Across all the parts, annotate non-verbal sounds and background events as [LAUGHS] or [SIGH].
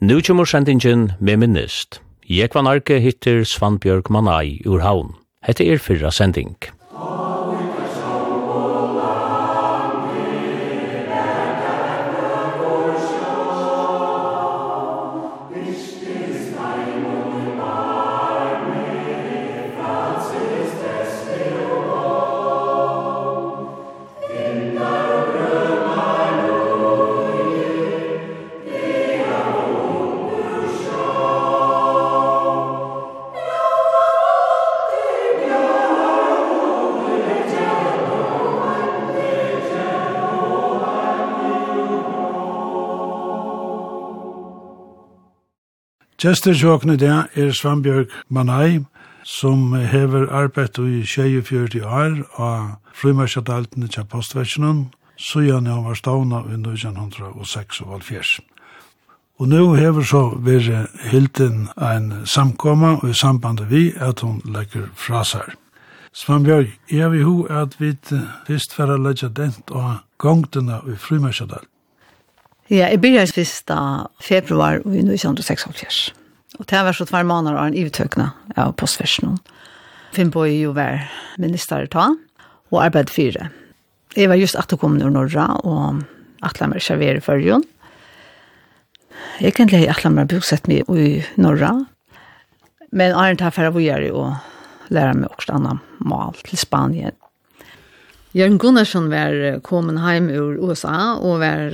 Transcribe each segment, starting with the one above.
Nu kommer sendingen med minnist. Jeg var narki hittir Svanbjørg Manai ur haun. Hette er fyrra sending. Gjestersjåkne det er Svambjørg Manai, som hever arbeidt i 24 år av flymarsjadaltene til postversjonen, så gjerne han var stavna i 1906 Og nu hever så vært hilden en samkomma og i samband vi at hun legger fra seg. Svanbjørg, jeg vil ho at vi først for å legge dent og gongtene i Frimørsjadal. Ja, jeg begynner først februar i 1976. Og det var så tvær måneder av en ivtøkna av postversjonen. Finnboi jo var minister ta, og arbeid fire. Jeg var just atterkommet ur Norra, og atlet meg servere førjen. Jeg kan Egentlig at la meg bosett meg i Norra, men Arne tar for å gjøre og lære meg også annet mal til Spanien. Jørgen Gunnarsson var kommet hjem ur USA og var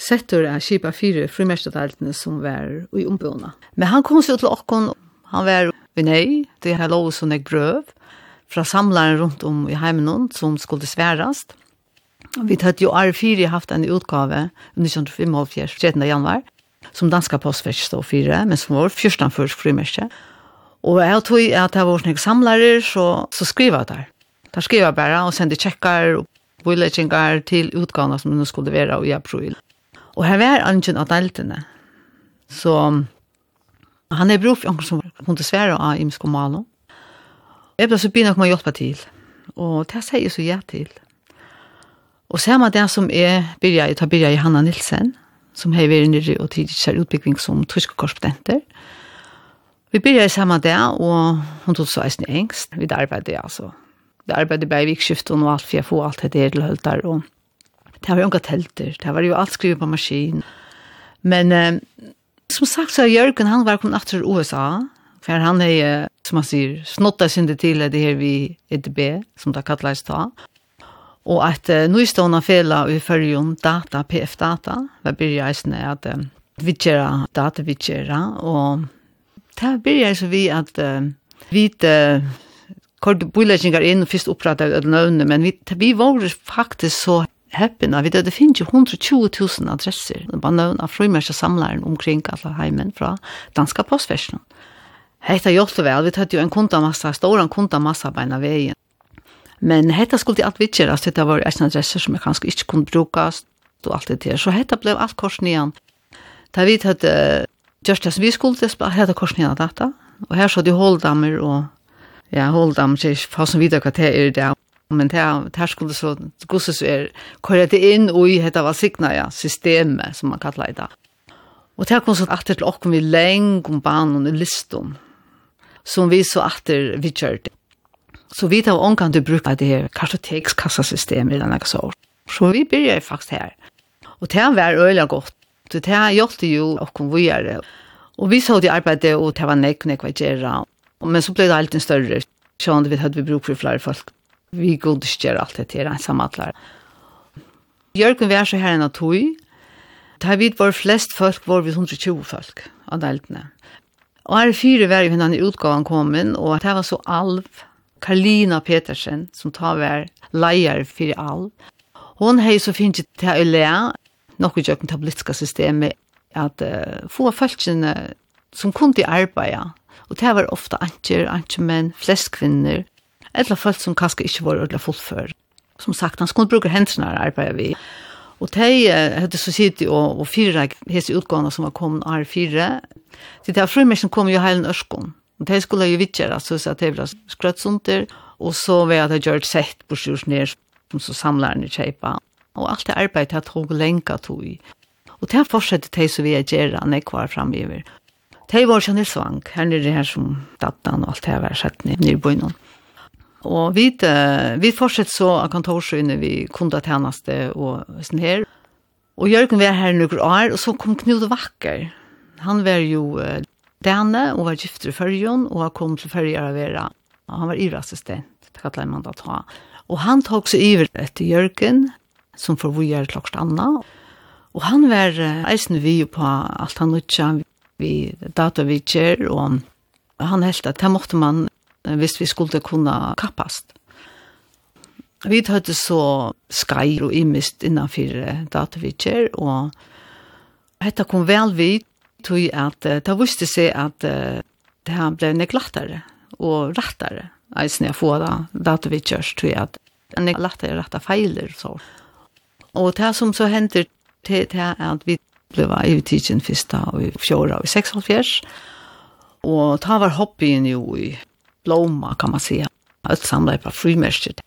settur a kipa fire frimerstetaltene som var i ombona. Men han kom seg til okkon, han var i nei, det her lov som er brøv, fra samlaren rundt om i heimenon som skulle sværast. Vi tatt jo R4 haft en utgave 1955, 13. januar, som danska postverk stod fire, men som var fyrstan først frimerste. Og jeg tog at det var sånne samlare, så, så skriva jeg der. Der skriva jeg bare og sendte tjekkar og bøyletjengar til utgavene som nå skulle være i april. Og her var ungen av deltene. Så han er bror for noen som kunne svære av imensk og malo. Jeg ble så begynner å komme hjelpe til. Og det sier jeg så ja til. Og så er det som er byrja, jeg tar byrja i Hanna Nilsen, som har vært nere og tidlig kjær utbygging som tyske korrespondenter. Vi byrja i samme det, og hun tog så eisen engst. Vi arbeidet, altså. Vi arbeidet bare i vikskiften og alt, for jeg får alt det der til høyder og det var jo unga telter, det var jo alt skrivet på maskin. Men eh, som sagt så er Jørgen, han var kommet etter USA, for han er, som han sier, snottet sin det til det her vi EDB, som det kalles ta. Og at eh, nøystående fela i førjon data, PF-data, var byrja eisne at eh, vi kjera data vi kjera, og det byrja så vi at eh, vi eh, kort bolagingar inn og fyrst opprata av nøvne, men vi, vi var faktisk så heppina. Vi det finnes jo 120.000 adresser. Det var noen av frumørsa samlaren omkring alle heimen fra danska postversjonen. Hetta hjálpte vel, vi tatt jo en kundamassa, stóran kundamassa beina vegin. Men hetta skulle alt vitjerast, hetta var en adresser som jeg kanskje ikke kunne brukast, og alt det der. Så hetta blev alt kors nian. Da vi tatt, uh, just as vi skulle, hetta kors nian data, og her så de holdammer, og, ja, holdammer, så jeg får som videre hva det er det, men det här skulle så gosses är det in och i heter vad signa ja systemet som man kallar det. Och det kom så att det och vi läng om banan och listom som vi så åter vi kört. Så vi tar om kan du bruka det här kartotekskassasystemet eller något så. Så vi börjar faktiskt här. Och det här var öliga gott. Det här gjorde ju och kom det. Och vi såg det arbetet och det var nekk, Men så blev det alltid större. Så vi hade vi bruk för nekk, folk vi godkjør alt det til samatlar. Jørgen vi er så her enn at tog. Da vi var flest folk, var vi 120 folk av deltene. Og her fire var jo henne utgaven kom inn, og det var så alv. Karlina Petersen, som tar vær leier for alv. Hon hei så finnes til å le, noe jøkken til politiske systemet, at uh, få folkene som kunne arbeide, og det var ofte anker, anker menn, flest kvinner, eller folk som kanskje ikke var ordentlig fullfør. Som sagt, han skulle bruke hendene her arbeidet vi. Og de hadde så sitt og, og fire hese utgående som var kommet av fire. Så det var frimersen kom jo hele Ørskån. Og de skulle jo vittgjøre, så sa det ble skrøtsunder, og så var det gjort sett på sjurs ned, som så samler han i kjeipa. Og alt det arbeidet jeg tog lenge tog i. Og det fortsette de som vi er gjerne nekvar framgiver. De var kjenne svang, her nere her som datan og alt det her var sett nere i bøynen. Og vi, vi fortsetter så av kontorsøyene vi kunde tjeneste og sånn her. Og Jørgen var her noen år, og så kom Knud Vakker. Han var jo uh, denne, og var gifter i førjen, og han kom til førjen av Vera. Og han var irassistent, det kallet man da ta. Og han tok seg iver etter Jørgen, som får vi gjøre klokst Anna. Og han var uh, eisen vi på alt han utgjør, vi datavitjer, og han helt at det måtte man hvis vi skulle kunne kappast. Vi hadde så skreier og imist innanfor datavitjer, og dette kom vel vidt, tog at det visste seg at det her ble neglattere og rattare. Eisen jeg får da, datavitjers, tog at neglattare rette feiler. Så. Og det som så hender til det at vi ble i tidsen fyrsta og i fjorda og i seks og det ta var hoppien jo i blomma kan man säga. Allt samlat på frimärket.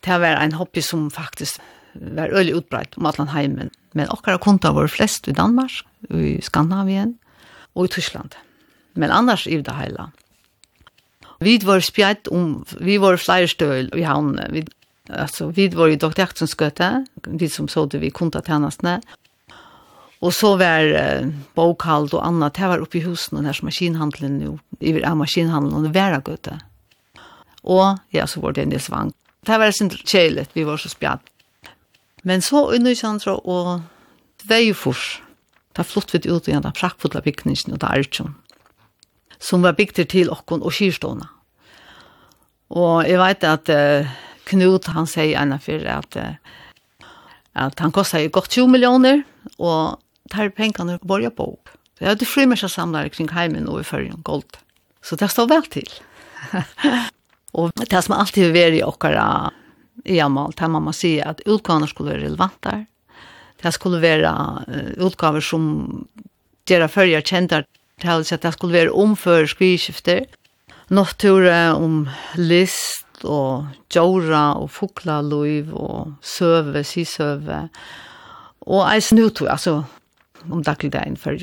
Det var en hobby som faktiskt var öle utbrett om alla hemmen. Men också konta var flest i Danmark, i Skandinavien och i Tyskland. Men annars i det hela. Vi var spjätt om, vi var flera stöl i havnen. Vi, alltså, vi var i Dr. Jaktsons vi som såg det vid kontatjänsterna. Och så var eh, bokhald och annat. Det var uppe i husen och här maskinhandeln nu. I ja, maskinhandeln och det var gott. Och ja, så var det en del svang. Det var sin tjejligt. Vi var så spjatt. Men så under Sandra och Dvejfors. Där flott vi ut igjen, i den praktfulla og och er ikke Som var bygd til Okkon og kyrstående. Og jeg vet at uh, Knut han sier ennå for at, uh, at han kostet jo godt 20 millioner, og tar pengarna och börjar på Så Jag hade frimärsa samlare kring heimen och i färgen gold. Så det står väl till. [LAUGHS] och det som alltid är värre i åkara i Amal, man mamma säga att utgåvorna skulle vara relevanta. Det skulle vara uh, utgåvor som deras färger kända till att det skulle vara omför skrivskifter. Nåttura om list og djora og fukla loiv og søve, sisøve. Og eis nu tog, altså om daglig dagligdagen før.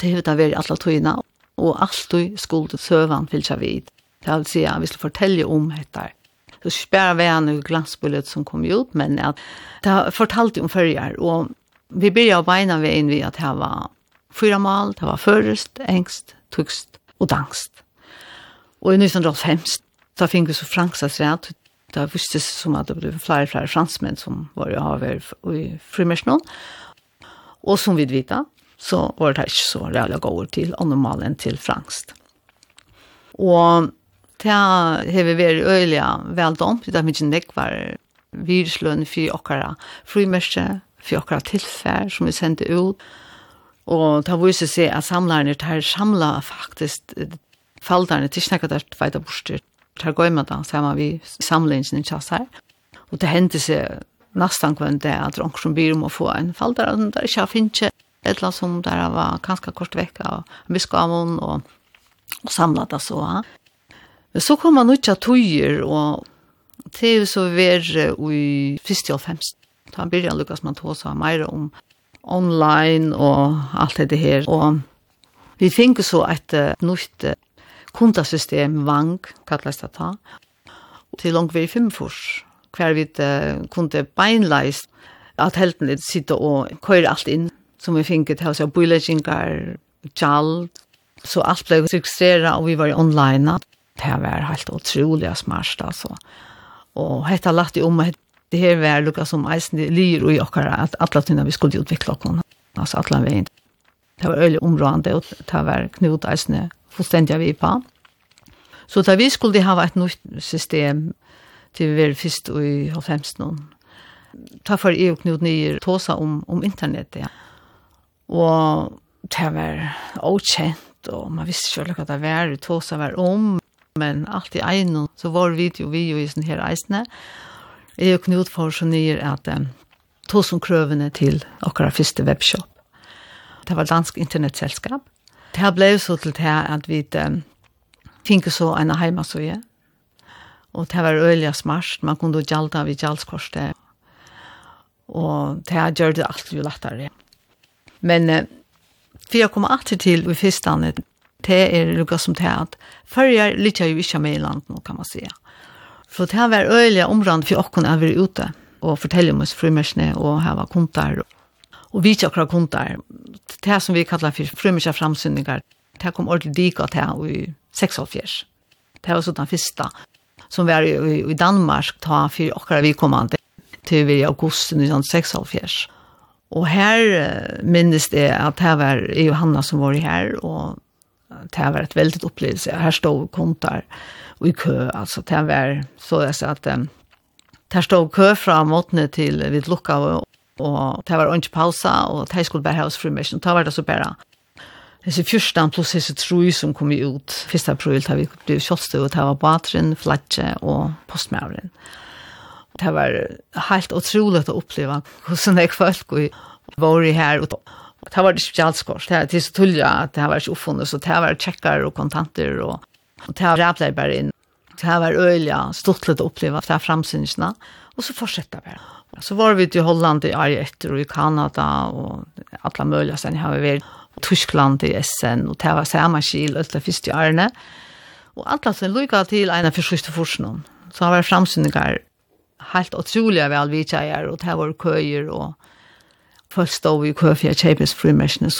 Det har vært alle togene, og alt du skulle søvann seg vid. Det vil si at vi skal fortelle om dette. Så spærer vi en glansbullet som kom ut, men at det har fortalt om førjer, og vi begynner å beina ved inn ved at det var fyra mal, det var først, engst, tugst og dangst. Og i 1905, da fikk vi så franksas rett, det visste som at det ble flere og flere fransmenn som var i haver i frimersnån, og Og som vi vet, så var det ikke så reale gåord til anormal enn til frangst. Og det har vi vært øyelig veldomt, det er mye nekvar virslønn for åkere frimerske, for åkere tilfær som vi sendte ut. Og det har vist seg at samlerne tar samla faktisk falderne til snakket der tveit av borster. Det har gått med da, sammen vi samlingen i kjass her. Og det hendte seg nästan kvar det att de som blir om att få en fall där de där jag finns ett som där var ganska kort vecka och biskavon och och samlat det så. Men så kom man ut att tojer och det är ju så ver i 55. Ta början Lukas man tog sig mer om online och allt det här och vi fick så ett nytt kundasystem vank kallas det ta till långt vid fem fors kvar vi uh, kunde beinleis at heltene sitte og køyre alt inn, som vi finket til oss av bøyleggingar, tjall, så alt ble registreret, og vi var online. Det var helt utrolig smart, altså. Og hette lagt i om, at det her var lukket som eisen lir og jokker at alle tynda vi skulle utvikla oss. altså alle veien. Det var øyelig områdende, og det var knut eisen fullstendig vi på. Så da vi skulle ha et nytt system til vi var først i 90 noen. Ta for jeg og Knut Nyer tåsa om, om internett, ja. Og det var okjent, og man visste ikke hva det var, tåsa var om, men alt i egen, så var vi jo vi jo i sånne her eisene. Jeg og Knut for så nyer at um, tås om krøvene til akkurat første webshop. Det var dansk internettselskap. Det ble så til det at vi um, finke så en heimasøye, Og det var øyelig smart, man kunne gjalda vid gjaldskorset. Og det har gjør det alt jo lettere. Men eh, for jeg kommer alltid til i fyrstene, det er lukka som det at før jeg lytter jo ikke med i landet, kan man si. For det var øyelig området for åkken jeg var ute og fortelle om oss frimersene og her var kontar. Og vi ikke akkurat kontar, det som vi kallar for frumørsa framsynninger, det kom ordentlig dik av det i 6 Det var sånn den første som var i, i Danmark ta för akkurat vi kommande till i augusti 1976. Och här minns det att här var Johanna som var här och det var ett väldigt upplevelse. Här stod kontar och i kø, alltså det var så jeg sa att um, där stod kø framåt ner till vid lukka, och, och det var inte pausa och det skulle bare ha oss Mission. Det var det så bare Hesse fyrstan pluss hesse troi som kom ut första april da vi ble kjolstå, ut, det var batrin, flatje og postmæveren. Det var helt utrolig å hur hvordan jeg folk var i her. och det var det spesialskors. Det är så tullig det var ikke oppfunnet, så det var tjekkar og kontanter, og, det var rævlig bare inn. Det var øyelig stort litt å oppleve det framsynsna og så fortsetter vi. Så var vi til Holland i Arje och og i Kanada, og alle mulige steder har vi vært. Tyskland i SN, og det var samme skil, og det første årene. Og alt det som lykket til en av første forskjellen. Så det var fremsynninger helt utrolig vel vidtjeier, og det var køyer, og folk stod i køy for kjøpes frimersene.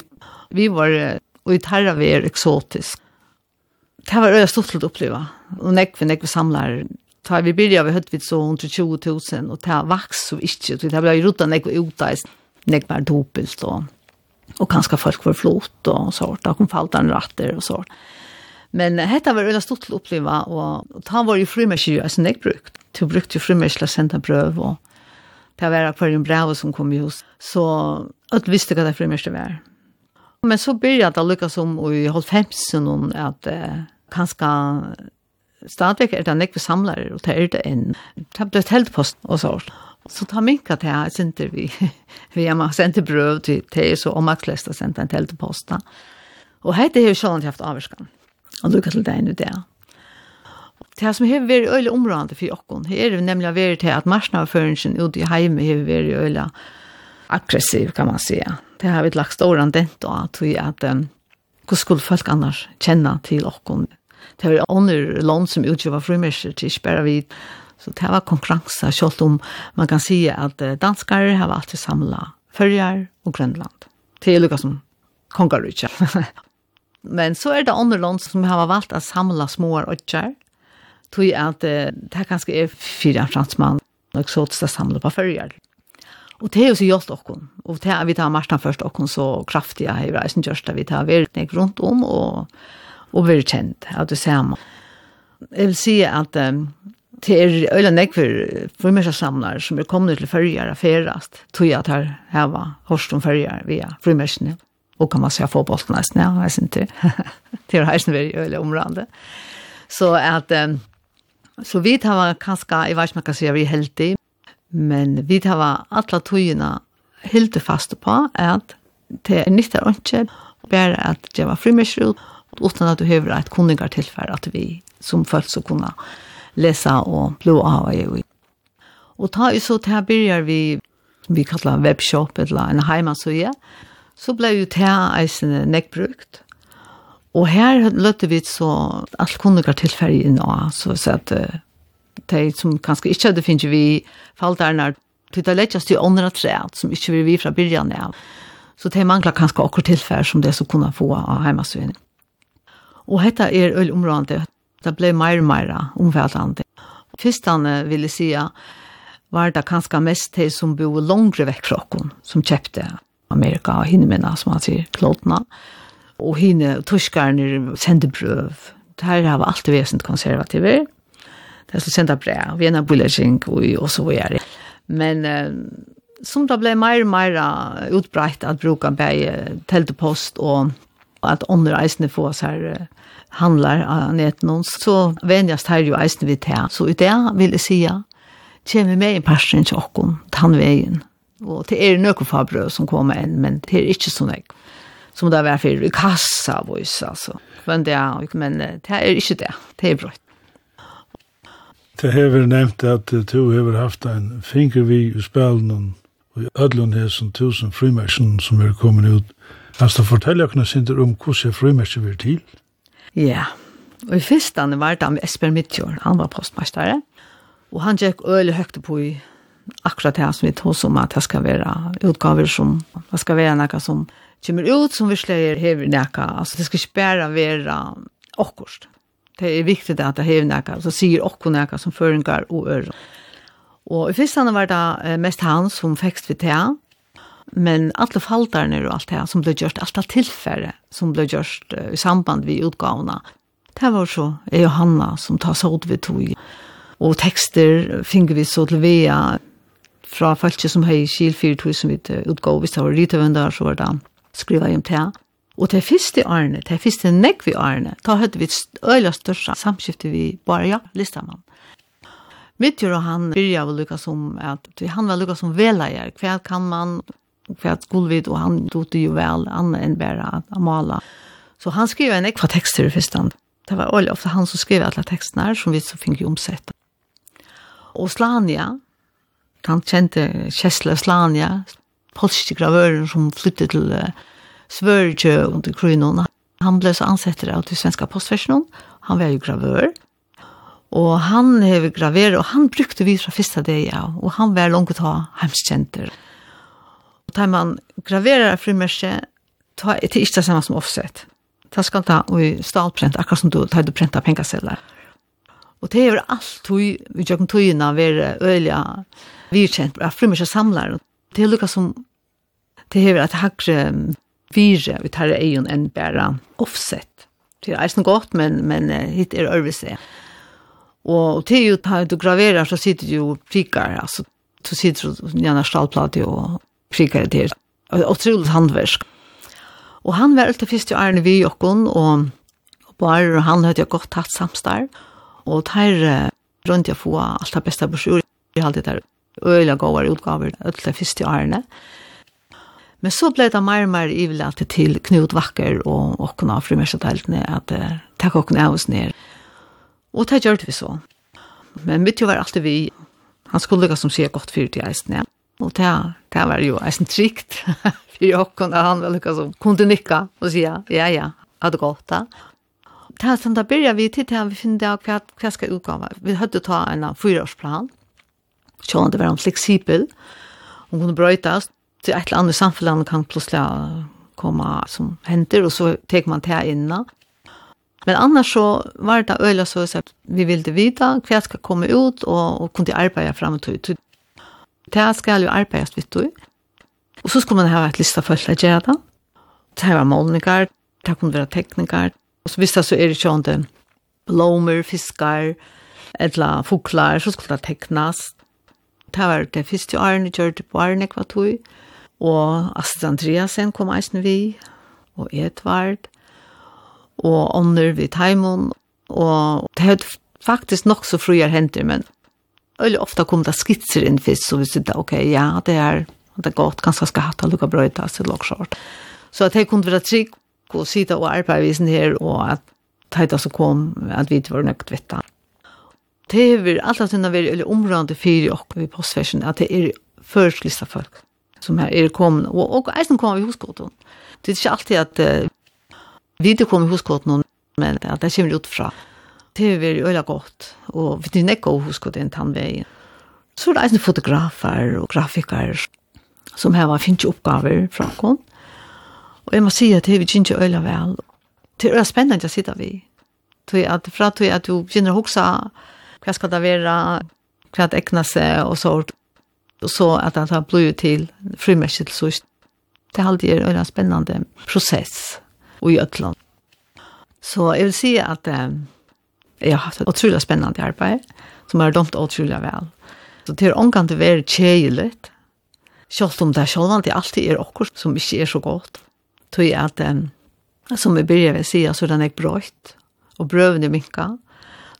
Vi var, og i terra vi er eksotisk. Det var øye stort til å oppleve, og nekve, nekve samler Ta vi byrja vi høtt vi så 120 000, og ta vaks så ikke, det ble jo ruttet nekve utdeist, nekve var dobbelt, og och kanske folk var flott och sånt där kom faltan ratter och sånt. Men detta var en stort uppleva och, han var ju frimärke alltså näck brukt. Du brukte ju frimärke sända bröv och det var på en brev som kom ju så att visste vad det frimärke var. Men så började det lyckas om i håll om att eh, kanske stadigvæk er det nekve samlare, og det er det en. Det er blitt helt post og sånt. Så ta minka til her, sender vi, [LAUGHS] vi har man sender brøv til til, så om at flesta sender en til til posta. Og hette har jo sjålande haft avvarskan. Og lukka til deg nu det. Det som har vært öle områdende for jokken, Här er det nemlig vært til at marsnavføringen ute i heime har vært øyla aggressiv, kan man säga. Det har vi lagt stor dent av, tror vi att um, hur skulle folk annars känna till oss? Det var ånder land som utgöva frimärser till spärra vid Så det var konkurranse, selv om man kan si at danskar har alltid samlet fyrjar og Grønland. Det er lukka som kongarutja. [LAUGHS] Men så er det andre land som har valgt å samle små øtjar, tog at eh, det kanskje er fire fransmann, og så til å samle på fyrjar. Og det er jo så gjort okkon, og det er vi tar marsna først okkon så kraftig i reisen gjørst, vi tar vært rundt om, og, og vært kjent, av du ser. Jeg vil si at um, det er øyla nekver frumersa som er kommet til fyrjar affærast, tog jeg at her heva hårst om fyrir via frumersene, og kan man se få bolten nesten, ja, jeg synes [LAUGHS] ikke. Det er heisen veldig øyla omrande. Så at, så vi tar kanskje, jeg vet ikke man kan si at vi er heldig, men vi tar alle togene helt fast på at det er nytt er ikke, bare at det var frumerser, utan at du høver et kunningar tilfær at vi som følt så kunne läsa och blåa i. Och ta ju så til börjar vi, vi kallar webshop eller en heimasøye, så blev ju til här neckbrukt. Och här lötte vi så allt kunde tillfärg in och så, så att de som kanske inte hadde finns vi falldarna till det lättaste åndre träd som inte vi från byrjan av. Så det mangler kanske akkurat tillfär som det så kunna få av heimasøyene. Och detta är øl området Det ble mer og mer omfattende. Fyrstene ville si var det kanskje mest de som bo langere vekk fra oss, som kjøpte Amerika og hinnemina, som han sier, klodna. Og hinne, tuskerne sendte brøv. Her har alltid vært konservativer. Det er så sendte brev, vi er en bulleting og så videre. Men eh, som det ble mer og mer utbreit at bruka bare teltepost og at åndre eisene få oss her handlar av någon så vänjas här ju eisen vid här Så i det vill jag säga, kommer med i parsen till åkken, tannvägen. Og det er noen farbrød som kommer inn, men det er ikke sånn jeg. Som det var for i kassa, vois, altså. Men det er, men det er ikke det. Det er brøtt. Det hever nevnt at du har haft en finger vi i spelen og i ødlund her som tusen frimærksen som er kommet ut. Kan du fortelle oss om hvordan frimærksen er til? Ja, og i fyrstane var det han Esper Midtjord, han var postmastare, og han gikk øyelig høyt på i akkurat det som vi tog som at det skal være utgaver som, det skal være noe som kommer ut som vi slår hever noe, altså det skal ikke bare være akkurat. Det er viktig at det hever noe, så sier akkurat noe som føringer og ører. Og i han var det mest han som fikk vi til, men alla faltarna och allt det här som blev gjort, allt tillfälle som blev gjort uh, i samband vid utgavna. Det var så är Johanna som tar så ut vid tog. Och texter finner vi så till via fra folk som har kil tog som vi utgav, hvis det var rytøvende, så var det skriva hjem til. Og til første årene, til første nekk vi årene, da hadde vi øyla største samskifte vi bare ja, listamann. Mitt gjør han byrja var lukka som at han var lukka som veleier, hva kan man för att Gulvid och han dotte ju väl annat än bara att mala. Så han skrev en ekva texter i första hand. Det var Olja, ofta han som skrev alla texterna som vi så fick ju omsätta. Och Slania, han kände Kessler Slania, polske gravören som flyttade till Sverige under Krynon. Han blev så ansett av till svenska postversionen. Han var ju gravör. Och han har graverat och han brukte vi från första dagen. Och han var långt att ha hemskänter. Og da man graverer frimärke, ta det ikke det samme som offset. Ta skal ta og stalprint, akkurat som du tar du printa pengaseller. Og det er alt tog, vi tjøkken togene, vi er øyelig, vi er kjent, samler. Det er lukka som, det er at hakre vire, vi tar egen enn bare offset. Det er eisen godt, men, men hit er øvelse. Og det er jo, du graverer, så sitter du jo prikar, altså, så sitter du gjerne stallplate og prikar det Og Otroligt handversk. Og han var alltid fyrst i Arne vi og, og bare og han hadde godt tatt samstarv. Og der rundt jeg få alt det beste brosjur. Jeg hadde der øyla gåvar utgaver alltid fyrst i Arne. Men så ble det mer og mer ivelig til Knut Vakker og åkken av frimerseteltene at uh, takk åkken av oss ned. Og det gjør vi så. Men mitt jo var alltid vi. Han skulle lukka som sier godt fyrt i eisen. Ja. Og det, det var jo eisen trygt [LAUGHS] for jokken, at han var lukka som kunne nikka og sier, ja, ja, hadde gått da. Det er sånn, da begynner vi til til vi finner det hva, hva skal utgave. Vi hadde ta en fyraårsplan, sånn det var en fleksibel, og kunne brøytas til et eller annet samfunn kan plutselig komme som henter, og så tek man til inna. Men annars så var det øyla så at vi ville vita hva skal komme ut, og, og kunne arbeide frem og til Det skal jo arbeides vidt du. Og så skulle man ha et lista for alle gjerne. Det var målninger, det kunne være teknikker. Og så visst det så er det ikke om det blommer, fiskar, eller foklar, så skulle det teknas. Det var det første årene, gjør det på årene hva tog. Og Astrid Andreasen kom eisen vi, og Edvard, og ånder vid Taimon. Og det er faktisk nok så fruer henter, men Eller ofta kom det skitser inn fisk, så vi sitte, ok, ja, det er, det er godt, kanskje skal hatt lukka brøyta, så lukk skjort. Så at jeg kunne være trygg, og sitte og arbeide visen her, og at det så kom, at vi var nøkt vettan. Det er vi alltid sinne vi, eller områdende fyri og vi postfersen, at det er førstlista folk som er kommet, og, og eisen kommer vi hosgåten. Det er ikke alltid at uh, vi kom i hosgåten, men at det kommer ut fra det er veldig øyla godt, og vi er ikke å huske den tannveien. Så er det en fotografer og grafiker som har var finnes oppgaver fra kon. Og jeg må si at det er ikke øyla vel. Det er spennende å sitte vi. Tui at fra tui at du begynner å huske hva skal det være, hva det ekner seg og så. Og så at det har blitt til frimerket til sørst. Det er alltid en øyla spennende prosess i Øtland. Så jeg vil si at um, Jeg har haft et utrolig spennende arbeid, som har dømt utrolig vel. Så det er omgang til å være kjedelig, selv om det er selv om det alltid er okkur som ikke er så godt. Tog jeg at, um, som vi begynner ved å si, så er den ikke brøyt, og brøvene minka.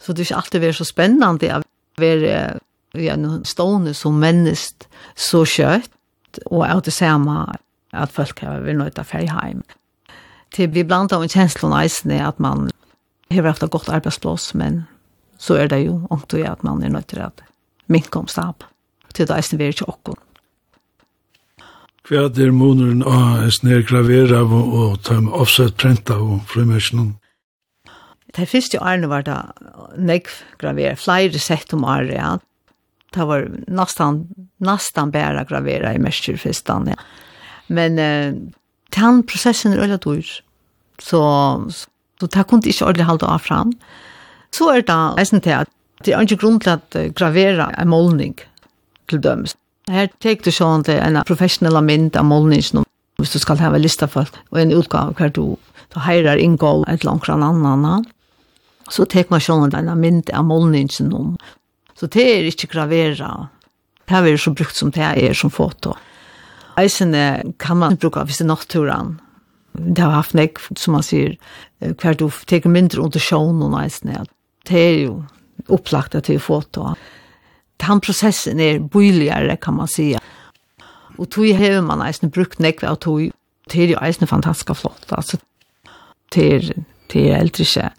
Så det er ikke alltid vært så spennende å være ja, stående som mennesk så kjøtt, og at det samme at folk har vært nødt til å feie hjem. Til vi blant av en kjensle og at man har haft ett gott arbetsplats men så är det ju ont och att man är nöjd till om stab Till det är det inte också. Hva er måneden av en snedgravera og, og ta med offset prenta og frimmersjonen? Det første årene var det nekv gravera, flere sett om året, ja. Det var nesten, nesten bare gravera i mesturfistan, ja. Men eh, den prosessen er øyla dyr. Så, så Så det kunne ikke ordentlig holde av fram. Så er det eisen til at det er ikke grunn til at gravera en målning til dømes. Her tek du sånn til en professionell mynd av målningen hvis du skal ha en lista for og en utgave hver du, du heirar inngå et langt fra en annen. Så tek man sånn til en mynd av målningen. Så det er ikke gravera. Det er så brukt som det er som foto. Eisen kan man bruka hvis det er naturen det har haft nek, som man sier, hver du teker mindre under sjån og neisen, ja. det er jo opplagt at det er fått da. Den prosessen er bøyligere, kan man sige. Og tog hever man eisen brukt nekve av tog, det er jo eisen fantastisk flott, altså. Det er, det er eldre ikke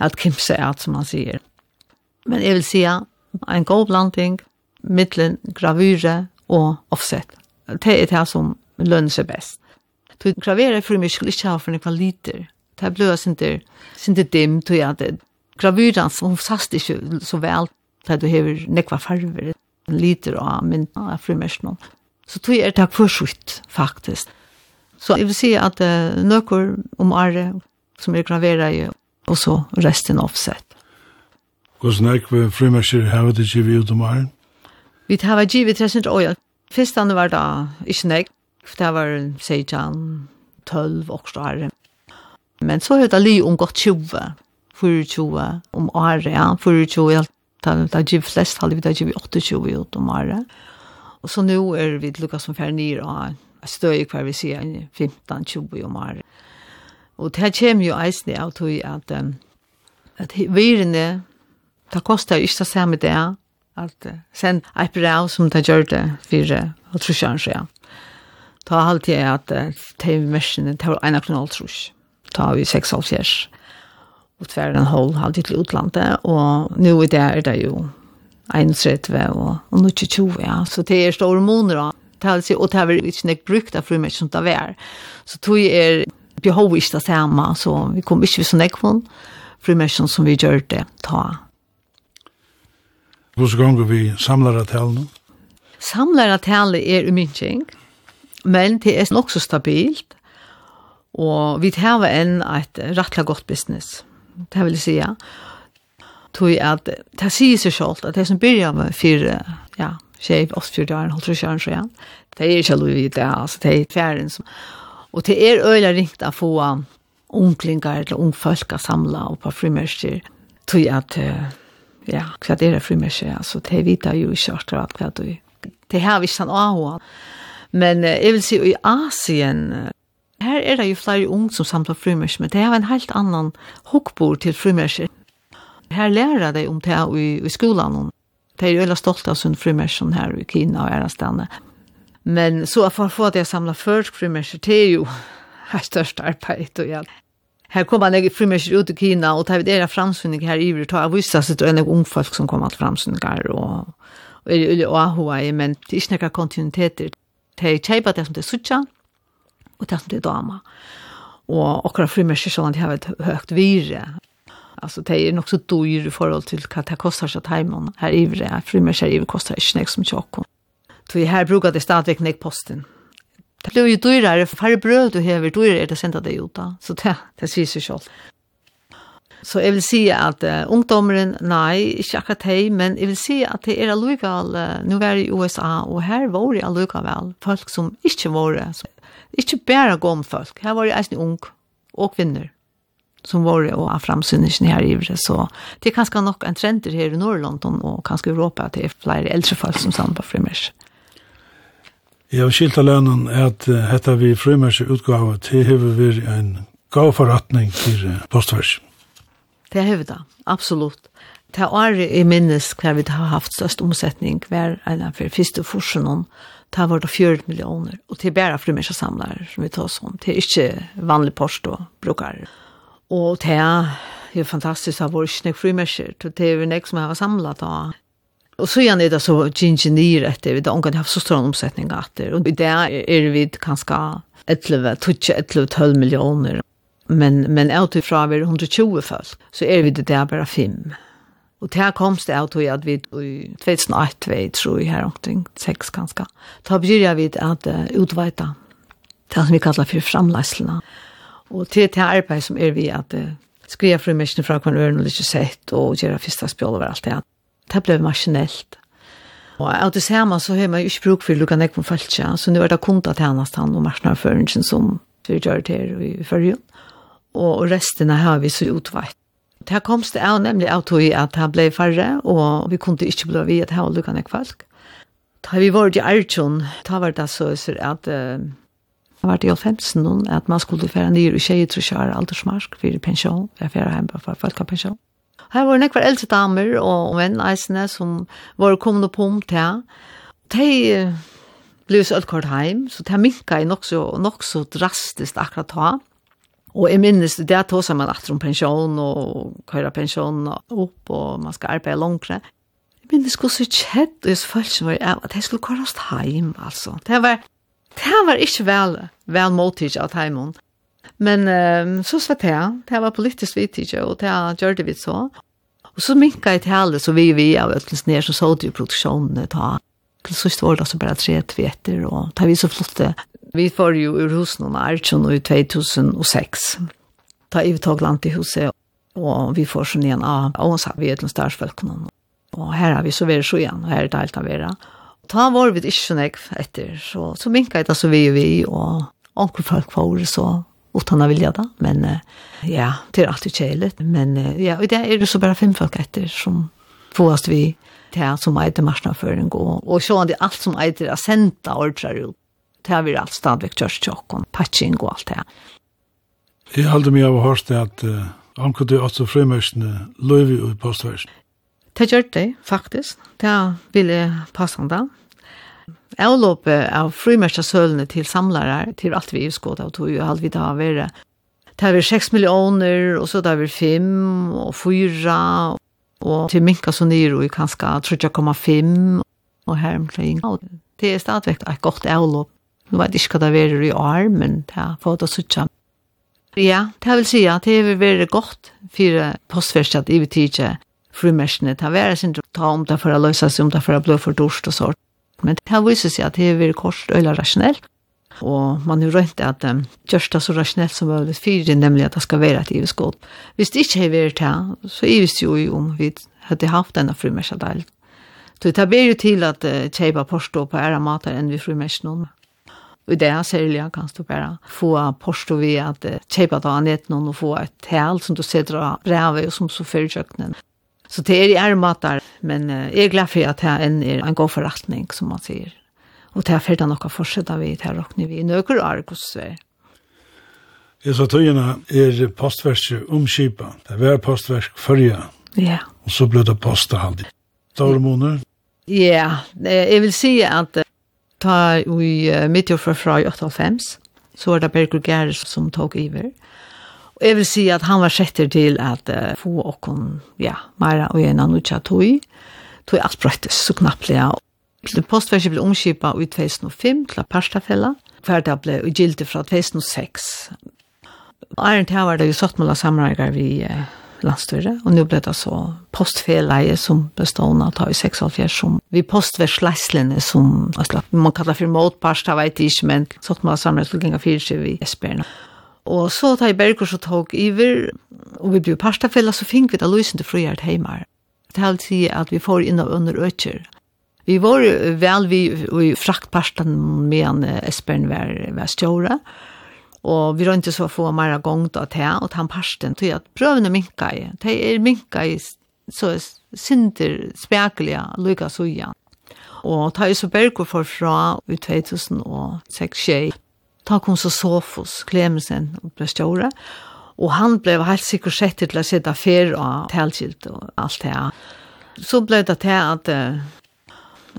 at Kim sier at, som man sier. Men jeg vil sige, en god blanding, middelen gravyre og offset. Det er det som lønner seg best. Du gravera för mig skulle inte ha för några liter. Det blev inte, inte dim tog jag det. Gravuran som sast inte så väl för du hever nekva farver, liter av min av frimersen. Så tog jeg det for skjort faktisk. Så jeg vil si at uh, nøkker om are, som är graverar ju og så resten offset. Hvordan nekva frumerser har du givet ut om are? Vi har givet 300 år. Fyrstande var da ikke nek, For det var seitan 12 og år. Men så høyde li om godt 20, 24 om året, ja, 24, ja, da er givet flest, halv, det er giv 28 ut om året. Og så nå er vi lukka som fer nyr og støy hver vi sier 15-20 om året. Og det kommer jo eisne av tog at, at virene, det koster jo ikke det samme det, at sen et brev som det gjør det for å trusjøren seg. Ta halvt er at TV-versjonen tar en av knall trus. Ta vi sex halvt jeg. Og tver den halv halvt til utlandet. Og nå i det er det jo 31 og, og 22, ja. Så det er store måneder da. Talsi och det har vi inte nek brukt av fru som det var. Så tog er behov ikke det samme, så vi kom ikke så nek von fru som vi gjør det ta. Hvordan ganger vi samlar av talen? Samlar av talen er umynting, men det er nok så stabilt, og vi tar en et rettelig godt business, det vil jeg si, ja. Tog at, det sier seg selv, at det som begynner med fire, ja, tjej, oss fyrt år, holdt trus kjøren, så ja, det er ikke lov i det, altså, det er fjæren som, og det er øyla ringt å få unglingar eller ungfolk å samle og på frimørster, tog at, ja, hva er det frimørster, altså, det er vita jo ikke akkurat hva du, det her visst han av, og, Men eh, jeg vil si i Asien, her er det jo flere unge som samler frumers, men det er en helt annan hokkbord til frumers. Her lærer de om det i, i skolen. De er jo veldig stolte av sin frumers her i Kina og Erastane. Men så for å få det å samle først frumers, det er jo her største arbeid og alt. Her kommer jeg frumester ut i Kina, og det er framsynning her i Ivrig, og vissa seg det er ung folk som kommer til framsynninger, og, og er i Ahua, men det er ikke noen kontinuiteter de kjeipa det som det er suttja, og det som de dama. Og akkurat frimersker sånn at de har et høyt vire. Altså, det er nok så dyr i forhold til hva det kostar seg teimen her i vire, ivre. i vire kostar ikke nek som tjokken. Så her bruker det stadigvæk nek posten. Det blir jo dyrere, for færre brød du hever, dyrere er det senda det ut da. Så det, det sier seg selv. Så jeg vil si at uh, ungdommeren, nei, ikke akkurat hei, men jeg vil si at det er allukal, uh, nå var i USA, og her var det allukal folk som ikke var det, ikke bare gom folk, her var det eisen ung og kvinner som var det og framsynnesen her i Ivre, så det er kanskje nok en trender her i Nord-London og kanskje Europa at det er flere eldre folk som sammen på frimers. Jeg har skilt av lønnen at uh, etter vi frimers utgave til hever vi en gavforretning til uh, postversen. Det har vi da, absolutt. Det er i minnes hver vi har haft størst omsetning hver en av første forskjellene. Det var det 40 millioner, og det er bare for mennesker samlere som vi tar oss om. Det er ikke vanlig post og brukere. Og det er jo fantastisk av vår snakk frimersker, det er jo nek som jeg har samlet da. Og så gjerne er det så ingenier etter, vi har ikke haft så stor omsetning etter, og i det er vi kanskje 11, 12, 12 millioner men, men utifrån vi 120 folk, så er vi det der bare fem. Og det her komst det av tog at vi i 2008, vi tror jeg her omkring, seks ganske, da begynner vi at uh, utveita det som vi kallar for framleislene. Og til det arbeid som er vi at uh, skriva fru mæsken fra kvann øren og lykke sett og gjøre spel spjål over alt det. Det ble maskinellt. Og av det samme så har man jo ikke bruk for lukka nekvom føltja, så nu er det kundat hennast han og marsnarføringen som vi gjør det her i fyrrjun og resten har vi så utvakt. Det komst det av nemlig av tog at han ble færre, og vi kunne ikke bli vidt her og lukkende folk. Da vi var i Arjun, da var det så at uh, Det var det i 15 noen, at man skulle fære ned i tjejer til å kjøre aldersmark for pensjon, for fære hjemme for folk av pensjon. Her var nekvar eldre damer og venneisene som var kommet på om til. De ble så alt kort hjem, så de minket nok så, nok så drastisk akkurat da. Og jeg minnes det, det tog seg man etter om pensjon og køyre pensjon opp, og man skal arbeide langere. Jeg minnes hvordan så kjedd, og jeg følte meg at jeg skulle køre oss hjem, altså. Det var, det var ikke vel, vel måltid av heimen. Men um, så svett jeg, det var politisk vidtid, og det gjør det vi så. Og så minka jeg til alle, så vi vi av Øtlens ned, så så det jo produksjonene ta. Så var det altså bare tre tveter, og da vi så flotte Vi får jo ur hos noen Archon i 2006. Ta i tog land i huset, og vi får sånn igjen av Ånsa, vi er til starsfølgene. Og her har vi så vært så igjen, og her er det alt av vera. Ta var vi ikke sånn jeg etter, så, så minket det så vi og vi, og onkel folk får så utan att vilja det. Men ja, det är alltid kärligt. Men ja, och det är det så bara fem folk efter som får vi till som äter marsnaføring, Och, och så är det allt som äter att sända ordrar ut det har vi allt stadväck körstjocken, patching och allt det. Jag håller mig av hörst att uh, omkring kunde också frimärkna löv i postversen. Det gjør det, faktisk. Det ville passe han da. Avlåpet av frimærkjøsølene til samlere, til alt vi utskått av tog, og alt vi da har vært. Det har vært 6 millioner, og så det har vært 5 og 4, og til minka så nyr, og kanskje 3,5, og her omkring. Det er stadigvæk et godt avlopp Nå vet jeg ikke hva det er i år, men det har fått å sitte. Ja, det vil si at det har vært godt for postverset i betydelse frumersene. Det har vært sin ta om det for å løse seg, om det for å bli for dorst og sånt. Men det har vist seg at det har vært kort og rasjonelt. Og man har rønt at um, gjørs det så rasjonelt som mulig for det, nemlig at det skal være et iveskål. Hvis det ikke har vært det, så er det jo om vi hadde haft denne frumersadelen. Så det ber jo til at uh, kjeipa porstå på æra matar enn vi frumersene. Og det er særlig kan du bare få posto vi at kjøpe av noen og få et tal som du setter av brevet og som så fører kjøkkenen. Så det er i ærmater, men jeg er glad for at det er en god forretning, som man sier. Og det er for det nok å fortsette vi til råkne vi i nøkker og arkosfer. Jeg sa tøyene er postverset omskipa. Det er postversk førja. Ja. Og så ble det postet halvdig. Dårlig måneder? Ja, jeg vil si at ta i uh, mitt fra fra 85, så var det Berger Gerres som tog iver. Og jeg vil si at han var setter til at uh, få åkken, ja, Mara og en annen utsatt tog, tog alt brøttes så knappelig. Postverset ble omskipet i 2005 til Parstafella, hver det ble gildt fra 2006. Arent her var det jo satt med sammenhengar vi uh, landstyret, og nå ble det så postfeleie som bestående av i 6,5 som vi postversleislene som, altså, man kallar for motparst, jeg vet ikke, men sånn man samlet til ganger fyrir seg vi esperna. Og så tar jeg Berger så tog iver, og vi blir parstafella, så fink vi da løsende frihjert heimar. Det er alltid at vi får inn av under økker. Vi var vel vi, i fraktparsten med en Esbjørn var, var stjåret, Og vi rønte så få mer gong da til, og han parsten til at prøvene minka i. Det er minka i så synder spekelige lykka suja. Og ta i så bergo forfra i 2006 Ta kom så sofos Klemensen og ble ståre, og han ble helt sikkert sett til å sitte fer og telskilt og alt det. Så ble det til at uh,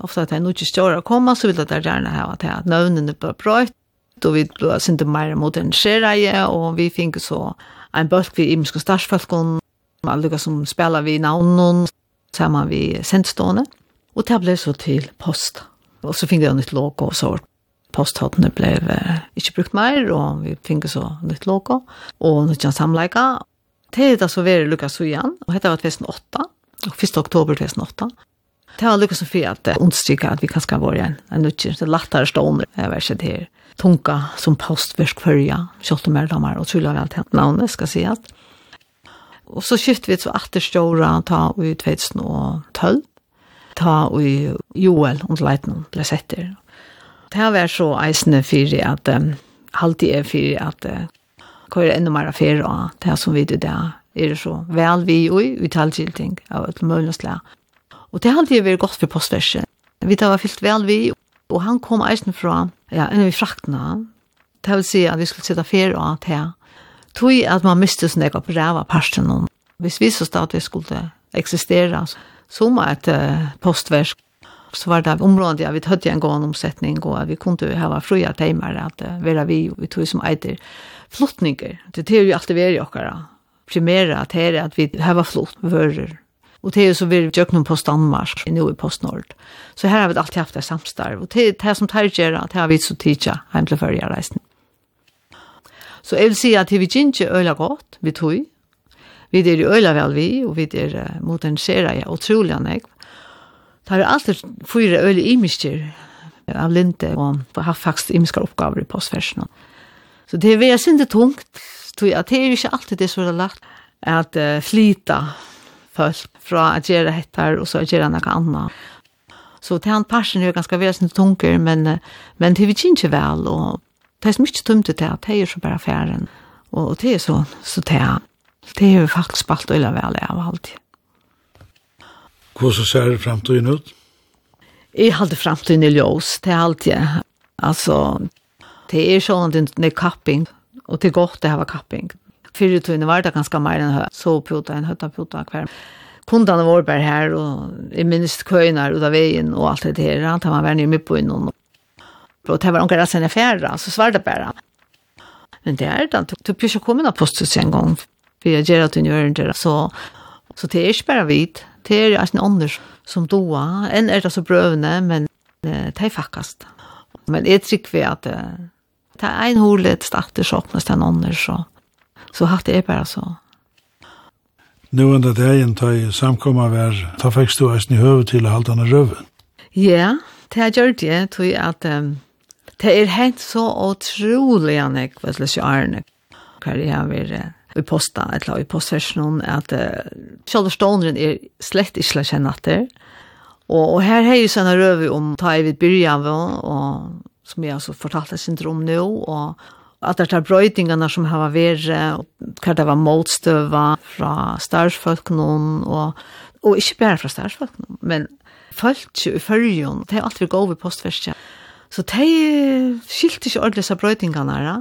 att at jeg nå ikke større kommer, så vil det gjerne ha at jeg nøvnene ble brøyt, då vi blev sinte mer moderniserade och vi fick så en bulk vi imska starsfolkon alla som spelar vi namnen man vi sentstående och det blev så till post och så fick det nytt logo och så posthatene blev eh, ikke brukt mer, og vi finner så nytt logo, og nytt kjent samleika. Det er det så veri Lukas og Jan, og dette var 2008, og 1. oktober 2008. Det var Lukas og Fri at det understryker at vi kanskje har vært en, en nytt kjent, det er lettere stående, jeg vet ikke det her tunga som postverk fyrja, kjolt og merdamer, og trylla vel til navnet, skal si at. Og så skiftet vi så atter stjåra ta i 2012, ta i Joel, under leiten, ble setter. Det her var så eisende fyrir at, um, halvtid er fyrir at, uh, hva er enda mer affære av det som vi det er så vel vi og i uttalgilting av et mulig slag. Og det har alltid vært godt for postverset. Vi tar var fyllt vel vi, og han kom eisen fra ja, enn vi fraktene. Det vil si at vi skulle sitte fer og at her. Tog at man miste sånn jeg på ræva parsten. Hvis vi så stod at vi skulle eksistera som et uh, postverk, så var det området ja, vi hadde en gående omsetning, og vi kunne jo ha fria timer, at uh, vera vi, vi tog som eiter flottninger. Det er jo alltid vi er i okkara. Primera at her er at vi har flott vører Och det är så vi jag knum på Danmark i nu i Postnord. Så här har vi alltid haft det samstarv och det det som tar gör att har vi så tidigt hem till förra reisen. Så jag vill säga att vi gick öla gott vi tog. Vi det är öla väl vi och vi det modernisera ja otroliga nek. Det har alltid fyra öle imister av linte och har faktiskt imiska uppgifter i postfärsen. Så det är väl inte tungt. Det är ju inte alltid det som så lagt att uh, flyta folk fra at gjøre hettar, og så at gjøre noe annet. Så til han parsen er ganske vesentlig tunker, men, men det vil ikke vel, og det er så mye tumt til at det er så bare færen, og og det er så, så det er. Det er jo faktisk spalt øyla vel av alltid. Hvordan ser det frem til ut? Jeg halte fremtiden i ljøs, det er alltid. Altså, det er sånn at det er kapping, og det er godt det her kapping. Fyrir tøyne var det ganske mer enn høy, så pjota enn høyta pjota hver kundene våre bare her, og jeg minnes køyene ut av veien og alt det her, han tar man vært nye med på innom. Og det var omkring resten av fjerde, så svarte bare. Men det er det, du bør ikke komme inn av postet en gang, for jeg gjør at du gjør det, så, så det er ikke bare vidt, det er ikke noen andre som doa, enn er det så brøvende, men det er faktisk. Men jeg trykker ved at det er en hovedlighet starter så åpnes den andre, så, så hatt det er bare så nu under dagen ta i samkomma vær, ta fikk du eisen i høve til halvdana röven. Ja, det har gjort det, tog at um, det er helt så utrolig anek, vet du, så arne, hva jeg har vært i posta, eller i postversjonen, at uh, sjølverstånderen er slett ikke kjenne at det, Og, og her har jeg sånne røve om ta i vidt byrjan, og som jeg har fortalt sin om nå, og at det er brøytingarna som har vært, hva det var motstøva fra starsfolk noen, og, og ikke bare fra starsfolk noen, men folk i fyrjon, det er alt vi går over postverskja. Så de skilte ikke ordentlig seg brøytingarna, ja.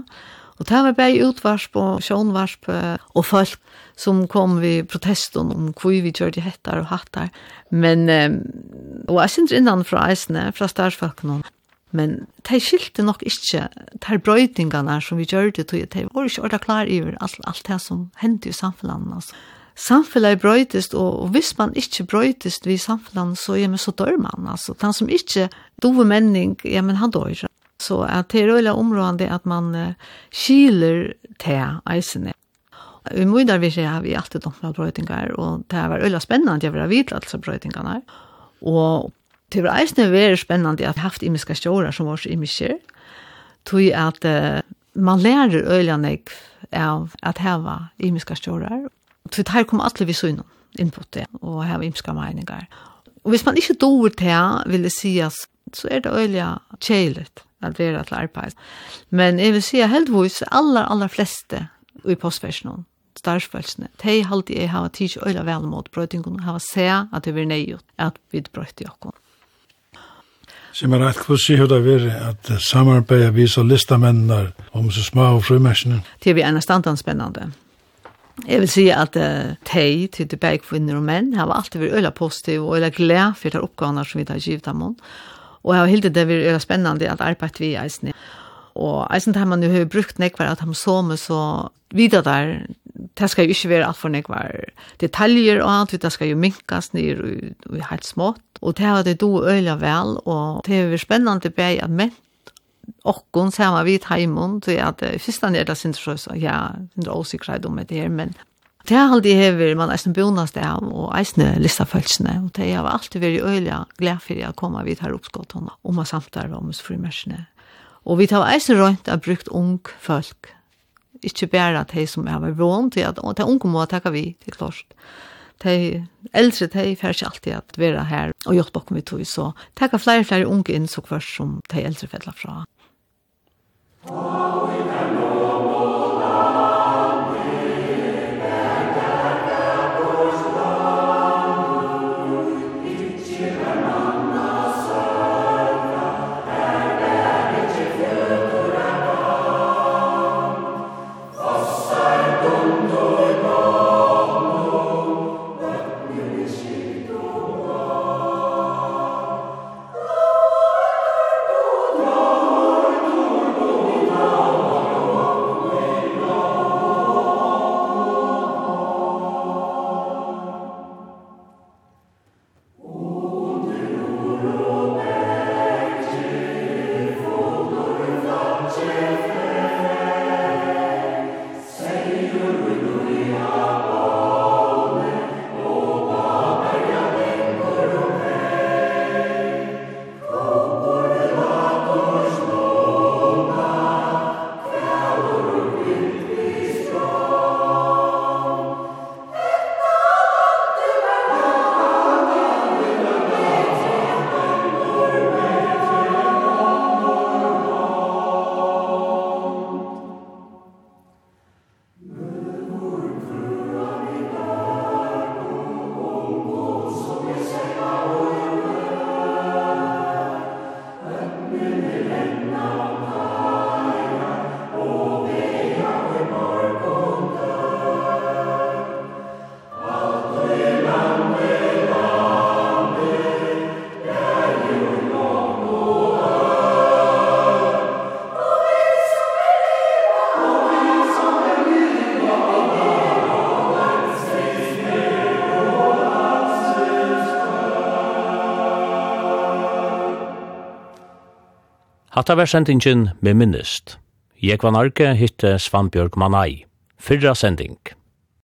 Og det var bare utvarsp og sjånvarsp og folk som kom vi protesten om hvor vi gjør de hettar og hattar. Men, og jeg synes innanfra eisene, fra starsfolk noen, men de skilte nok ikke de brøytingene som vi gjør det, de var ikke ordet klar over alt, alt det som hendte i samfunnet. Altså. Samfunnet brøytest, og, og hvis man ikke brøytest i samfunnet, så, ja, men, så dør man. Altså. Den som ikke dove menning, ja, men han dør. Så at det er øyelig områdende at man uh, skiler til eisene. I Møydar vi ser, vi alltid dømt med brøytingar, og det var øyelig spennende å være vidt alle brøytingene. Og Det var eisne veldig spennende at jeg har haft imiske stjårar som var så imiske. Tog at uh, man lærer øylanek av at heva imiske stjårar. Tog her kom alle vi søgnen inn det, og heva imiske meningar. Og hvis man ikke doer til, vil det sies, så er det øyne kjeilet at vera til arbeid. Men jeg vil si at heldigvis aller, aller fleste i postversjonen, starsfølsene, de halte jeg hava tids øyla vel mot brøytingen, hava se at det var nøyot at vi brøyte jokken. Som er rett, hvordan sier det være at samarbeidet viser listamennene om så små og frumæsjene? Det er vi ennå standan spennende. Jeg vil si at uh, de, til de begge kvinner og menn har alltid vært øyla positiv og øyla glede for de oppgavene som vi har givet dem om. Og jeg har hildet det vært øyla spennende at arbeidet vi eisen. Og eisen har man jo brukt nekvar at de så med så videre der det skal jo ikke være alt for nekvar detaljer og alt, det skal jo minkas ned og, og helt smått. Og det har det do øyla vel, og det er spennende bæg at menn okkon sama vit heimon, så at i fyrsta er det sindr så, ja, sindr åsikreid om det her, men det er aldri hever man eisen bonast av, og eisne lista følelsene, og det har alltid vært øyla glad for å komme vidt her oppskott henne, og man samtar om oss frimersene. Og vi tar eisen rønt av brukt ung folk, Ikke bare de som er vant til at de unge må takke vi til klart. De eldre, de får ikke alltid at være her og gjort bakom vi tog, så takke flere og flere unge inn så kvart som de eldre fedler fra. Amen. Hatta var sendingen med minnest. Jeg var narke hitte Svanbjørg Manai. Fyrra sending.